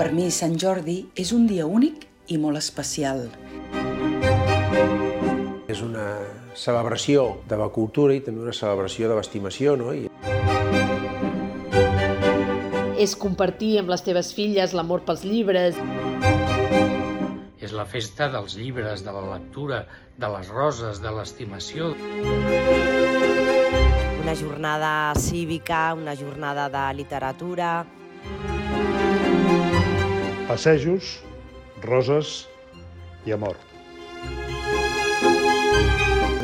Per mi, Sant Jordi és un dia únic i molt especial. És una celebració de la cultura i també una celebració de l'estimació, no? I és compartir amb les teves filles l'amor pels llibres. És la festa dels llibres, de la lectura, de les roses, de l'estimació. Una jornada cívica, una jornada de literatura. Passejos, roses i amor.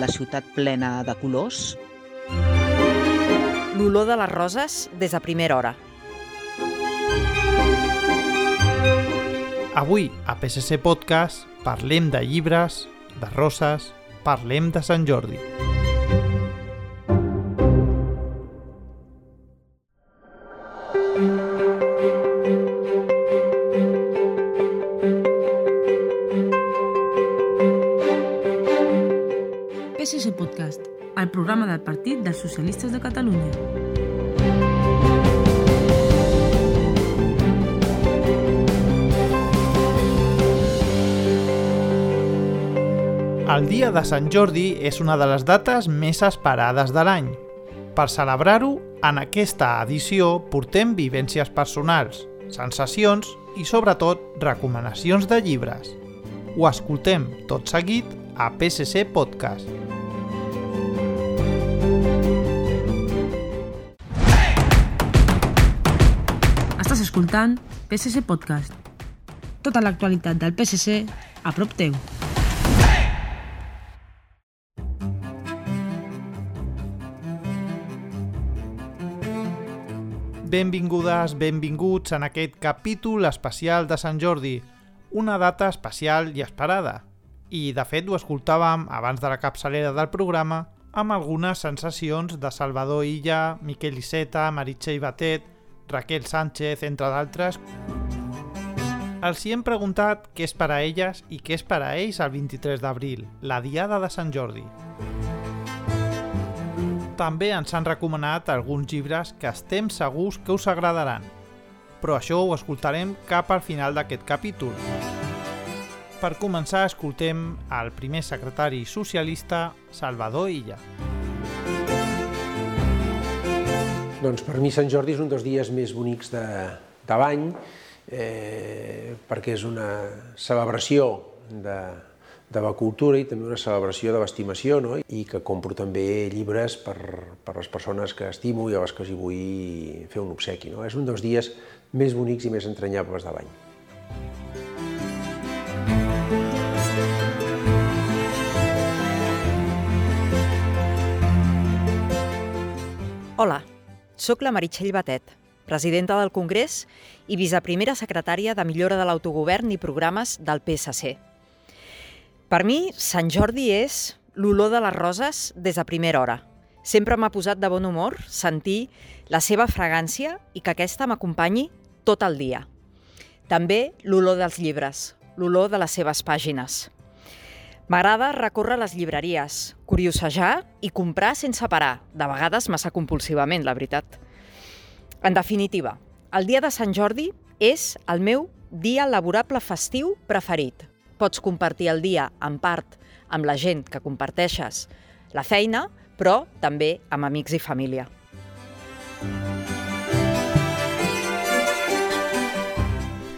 La ciutat plena de colors. L'olor de les roses des de primera hora. Avui, a PSC Podcast, parlem de llibres, de roses, parlem de Sant Jordi. Partit dels Socialistes de Catalunya. El dia de Sant Jordi és una de les dates més esperades de l'any. Per celebrar-ho, en aquesta edició portem vivències personals, sensacions i, sobretot, recomanacions de llibres. Ho escoltem tot seguit a PSC Podcast. Escoltant PSC Podcast. Tota l'actualitat del PSC a prop teu. Benvingudes, benvinguts en aquest capítol especial de Sant Jordi, una data especial i esperada. I, de fet, ho escoltàvem abans de la capçalera del programa amb algunes sensacions de Salvador Illa, Miquel Iceta, Meritxell Batet, Raquel Sánchez, entre d'altres. Els hi hem preguntat què és per a elles i què és per a ells el 23 d'abril, la Diada de Sant Jordi. També ens han recomanat alguns llibres que estem segurs que us agradaran, però això ho escoltarem cap al final d'aquest capítol. Per començar, escoltem el primer secretari socialista, Salvador Illa. Doncs per mi Sant Jordi és un dels dies més bonics de, de l'any, eh, perquè és una celebració de, de la cultura i també una celebració de l'estimació, no? i que compro també llibres per, per les persones que estimo i a les que els vull fer un obsequi. No? És un dels dies més bonics i més entranyables de l'any. Hola, sóc la Meritxell Batet, presidenta del Congrés i viceprimera secretària de Millora de l'Autogovern i Programes del PSC. Per mi, Sant Jordi és l'olor de les roses des de primera hora. Sempre m'ha posat de bon humor sentir la seva fragància i que aquesta m'acompanyi tot el dia. També l'olor dels llibres, l'olor de les seves pàgines. M'agrada recórrer les llibreries, curiosejar i comprar sense parar, de vegades massa compulsivament, la veritat. En definitiva, el dia de Sant Jordi és el meu dia laborable festiu preferit. Pots compartir el dia, en part, amb la gent que comparteixes la feina, però també amb amics i família.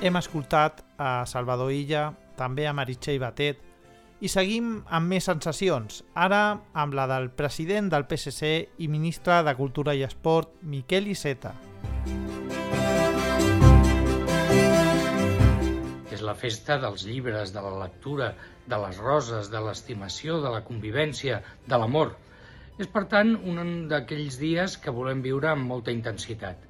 Hem escoltat a Salvador Illa, també a Meritxell Batet, i seguim amb més sensacions, ara amb la del president del PSC i ministre de Cultura i Esport, Miquel Iceta. És la festa dels llibres, de la lectura, de les roses, de l'estimació, de la convivència, de l'amor. És, per tant, un d'aquells dies que volem viure amb molta intensitat.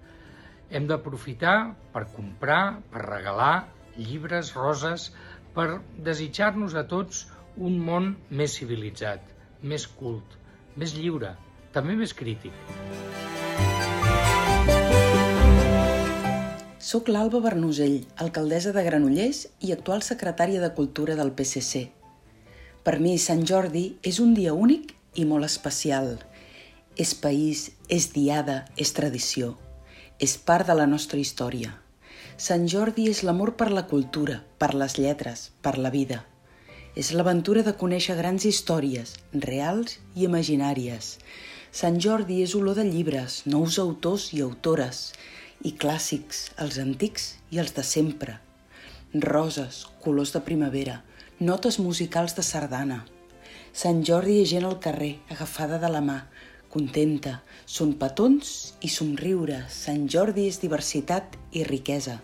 Hem d'aprofitar per comprar, per regalar llibres, roses, per desitjar-nos a tots un món més civilitzat, més cult, més lliure, també més crític. Soc l'Alba Bernusell, alcaldessa de Granollers i actual secretària de Cultura del PSC. Per mi, Sant Jordi és un dia únic i molt especial. És país, és diada, és tradició. és part de la nostra història. Sant Jordi és l'amor per la cultura, per les lletres, per la vida. És l'aventura de conèixer grans històries, reals i imaginàries. Sant Jordi és olor de llibres, nous autors i autores, i clàssics, els antics i els de sempre. Roses, colors de primavera, notes musicals de sardana. Sant Jordi és gent al carrer, agafada de la mà, contenta. Són petons i somriure. Sant Jordi és diversitat i riquesa.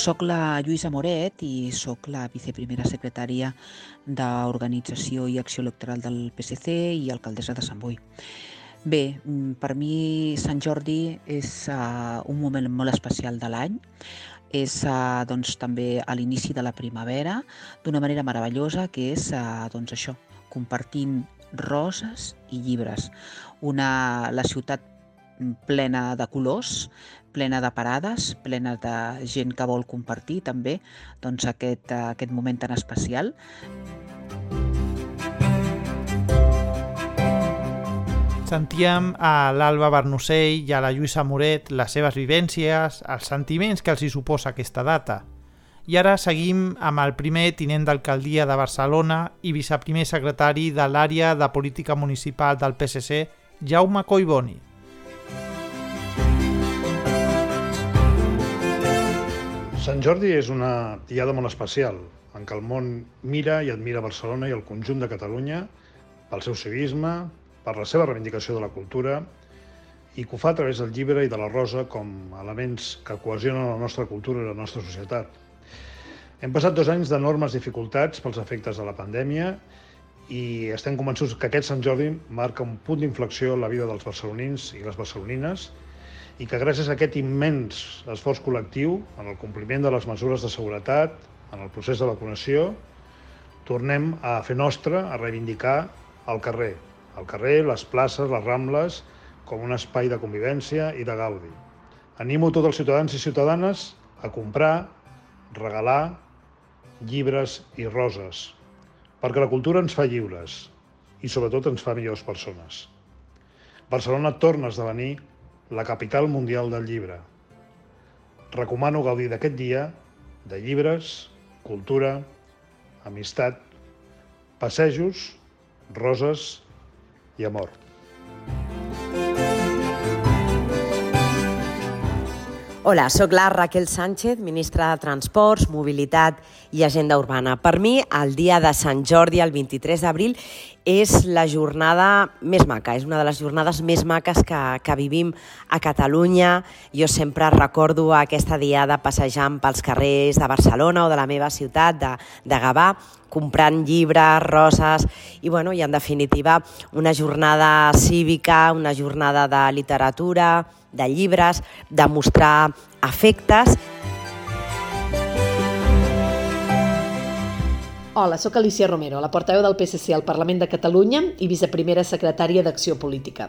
Soc la Lluïsa Moret i sóc la viceprimera secretària d'Organització i Acció Electoral del PSC i alcaldessa de Sant Boi. Bé, per mi Sant Jordi és uh, un moment molt especial de l'any és uh, doncs, també a l'inici de la primavera d'una manera meravellosa que és uh, doncs, això, compartint roses i llibres. Una, la ciutat plena de colors, plena de parades, plena de gent que vol compartir també doncs, aquest, uh, aquest moment tan especial. Sentíem a l'Alba Bernocell i a la Lluïsa Moret les seves vivències, els sentiments que els hi suposa aquesta data. I ara seguim amb el primer tinent d'alcaldia de Barcelona i viceprimer secretari de l'àrea de política municipal del PSC, Jaume Collboni. Sant Jordi és una diada molt especial, en què el món mira i admira Barcelona i el conjunt de Catalunya pel seu civisme, per la seva reivindicació de la cultura i que ho fa a través del llibre i de la rosa com elements que cohesionen la nostra cultura i la nostra societat. Hem passat dos anys d'enormes dificultats pels efectes de la pandèmia i estem convençuts que aquest Sant Jordi marca un punt d'inflexió en la vida dels barcelonins i les barcelonines i que gràcies a aquest immens esforç col·lectiu, en el compliment de les mesures de seguretat, en el procés de vacunació, tornem a fer nostre, a reivindicar el carrer, al carrer, les places, les rambles, com un espai de convivència i de gaudi. Animo tots els ciutadans i ciutadanes a comprar, regalar llibres i roses, perquè la cultura ens fa lliures i sobretot ens fa millors persones. Barcelona torna a esdevenir la capital mundial del llibre. Recomano gaudir d'aquest dia de llibres, cultura, amistat, passejos, roses i amor. Hola, sóc la Raquel Sánchez, ministra de Transports, Mobilitat i Agenda Urbana. Per mi, el dia de Sant Jordi, el 23 d'abril, és la jornada més maca, és una de les jornades més maques que, que vivim a Catalunya. Jo sempre recordo aquesta diada passejant pels carrers de Barcelona o de la meva ciutat, de, de Gavà, comprant llibres, roses i, bueno, i en definitiva una jornada cívica, una jornada de literatura, de llibres, de mostrar afectes. Hola, sóc Alicia Romero, la portaveu del PSC al Parlament de Catalunya i viceprimera secretària d'Acció Política.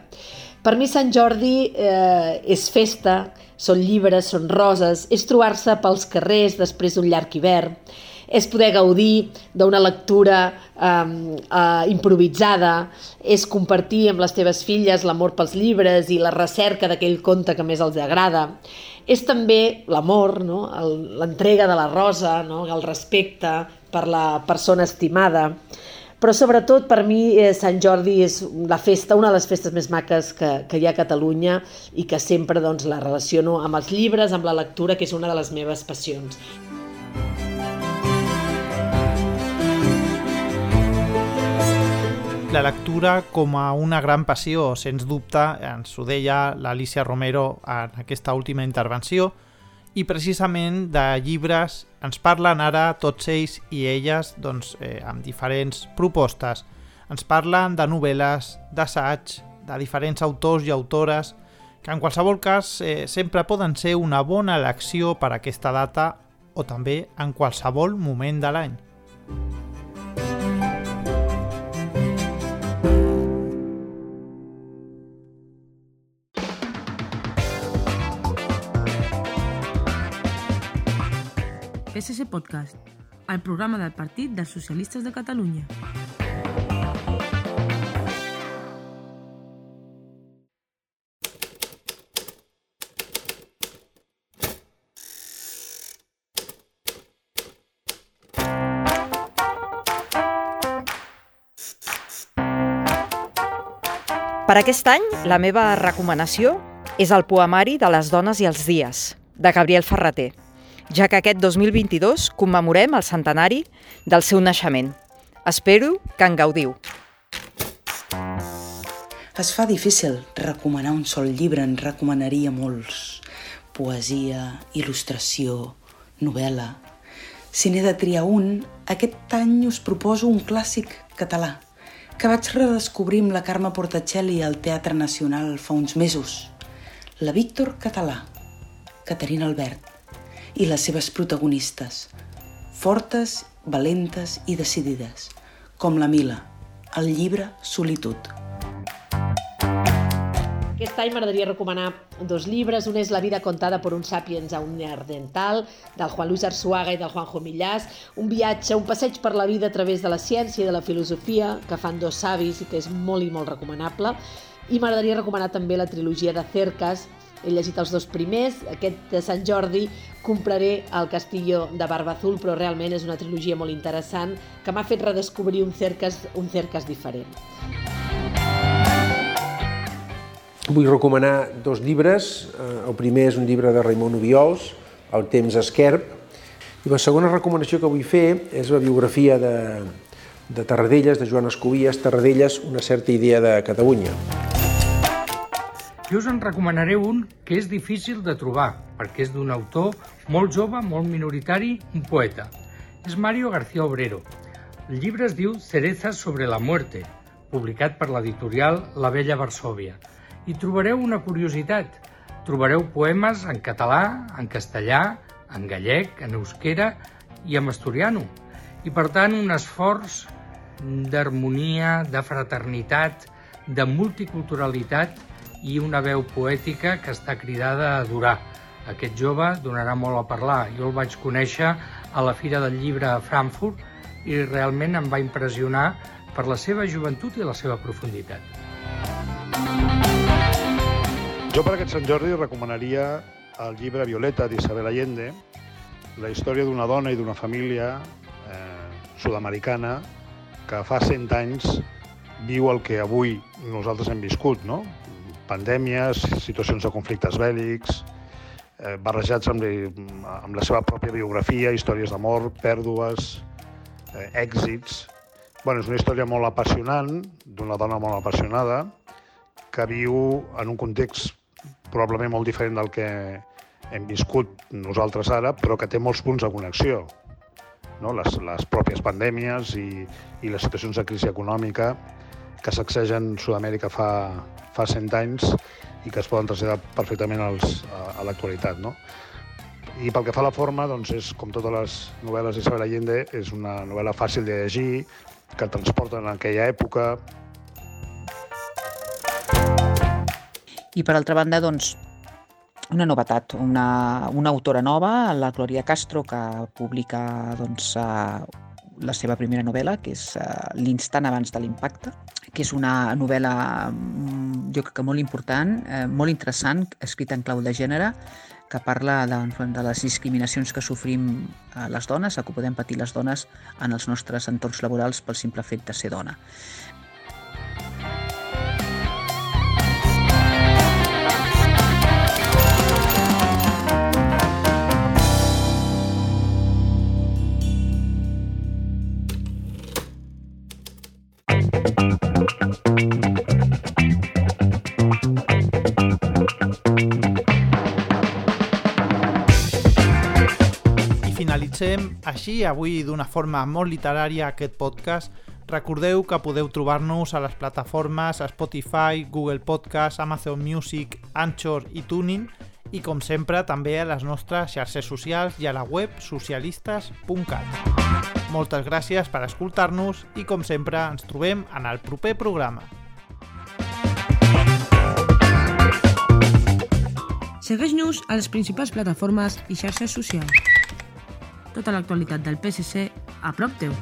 Per mi Sant Jordi eh, és festa, són llibres, són roses, és trobar-se pels carrers després d'un llarg hivern, és poder gaudir d'una lectura eh, eh, improvisada, és compartir amb les teves filles l'amor pels llibres i la recerca d'aquell conte que més els agrada. És també l'amor, no? l'entrega de la rosa, no? el respecte per la persona estimada, però sobretot per mi eh, Sant Jordi és la festa, una de les festes més maques que, que hi ha a Catalunya i que sempre doncs, la relaciono amb els llibres, amb la lectura, que és una de les meves passions. La lectura com a una gran passió, sens dubte, ens ho deia l'Alicia Romero en aquesta última intervenció, i precisament de llibres ens parlen ara tots ells i elles doncs, eh, amb diferents propostes. Ens parlen de novel·les, d'assaig, de diferents autors i autores, que en qualsevol cas eh, sempre poden ser una bona elecció per a aquesta data o també en qualsevol moment de l'any. PSC Podcast, el programa del Partit dels Socialistes de Catalunya. Per aquest any, la meva recomanació és el poemari de les dones i els dies, de Gabriel Ferreter ja que aquest 2022 commemorem el centenari del seu naixement. Espero que en gaudiu. Es fa difícil recomanar un sol llibre, en recomanaria molts. Poesia, il·lustració, novel·la... Si n'he de triar un, aquest any us proposo un clàssic català, que vaig redescobrir amb la Carme Portacelli al Teatre Nacional fa uns mesos. La Víctor Català, Caterina Albert, i les seves protagonistes, fortes, valentes i decidides, com la Mila, el llibre Solitud. Aquest any m'agradaria recomanar dos llibres. Un és La vida contada per un sapiens a un neardental, del Juan Luis Arzuaga i del Juanjo Millàs. Un viatge, un passeig per la vida a través de la ciència i de la filosofia que fan dos savis i que és molt i molt recomanable. I m'agradaria recomanar també la trilogia de Cercas, he llegit els dos primers, aquest de Sant Jordi compraré el Castillo de Barba Azul, però realment és una trilogia molt interessant que m'ha fet redescobrir un Cercas, un Cercas diferent. Vull recomanar dos llibres. Eh, el primer és un llibre de Raimon Ubiols, El temps esquerp, i la segona recomanació que vull fer és la biografia de, de Tarradellas, de Joan Escovies, Tarradellas, una certa idea de Catalunya. Jo us en recomanaré un que és difícil de trobar, perquè és d'un autor molt jove, molt minoritari, un poeta. És Mario García Obrero. El llibre es diu Cerezas sobre la muerte, publicat per l'editorial La Vella Varsòvia hi trobareu una curiositat. Trobareu poemes en català, en castellà, en gallec, en euskera i en asturiano. I, per tant, un esforç d'harmonia, de fraternitat, de multiculturalitat i una veu poètica que està cridada a durar. Aquest jove donarà molt a parlar. Jo el vaig conèixer a la Fira del Llibre a Frankfurt i realment em va impressionar per la seva joventut i la seva profunditat. Jo per aquest Sant Jordi recomanaria el llibre Violeta d'Isabel Allende, la història d'una dona i d'una família eh, sud-americana que fa 100 anys viu el que avui nosaltres hem viscut, no? Pandèmies, situacions de conflictes bèl·lics, eh, barrejats amb, amb la seva pròpia biografia, històries d'amor, pèrdues, eh, èxits... Bueno, és una història molt apassionant, d'una dona molt apassionada, que viu en un context probablement molt diferent del que hem viscut nosaltres ara, però que té molts punts de connexió. No? Les, les pròpies pandèmies i, i les situacions de crisi econòmica que sacsegen Sud-amèrica fa, fa 100 anys i que es poden traslladar perfectament als, a, a l'actualitat. No? I pel que fa a la forma, doncs és, com totes les novel·les d'Isabel Allende, és una novel·la fàcil de llegir, que transporta en aquella època, I per altra banda, doncs, una novetat, una, una autora nova, la Gloria Castro, que publica doncs, uh, la seva primera novel·la, que és uh, L'instant abans de l'impacte, que és una novel·la mm, jo crec que molt important, eh, molt interessant, escrita en clau de gènere, que parla de, de les discriminacions que sofrim eh, les dones, que podem patir les dones en els nostres entorns laborals pel simple fet de ser dona. Finalitzem així avui d'una forma molt literària aquest podcast. Recordeu que podeu trobar-nos a les plataformes Spotify, Google Podcast, Amazon Music, Anchor i Tuning i com sempre també a les nostres xarxes socials i a la web socialistes.cat. Moltes gràcies per escoltar-nos i com sempre ens trobem en el proper programa. Segueix-nos a les principals plataformes i xarxes socials tota l'actualitat del PSC a prop teu.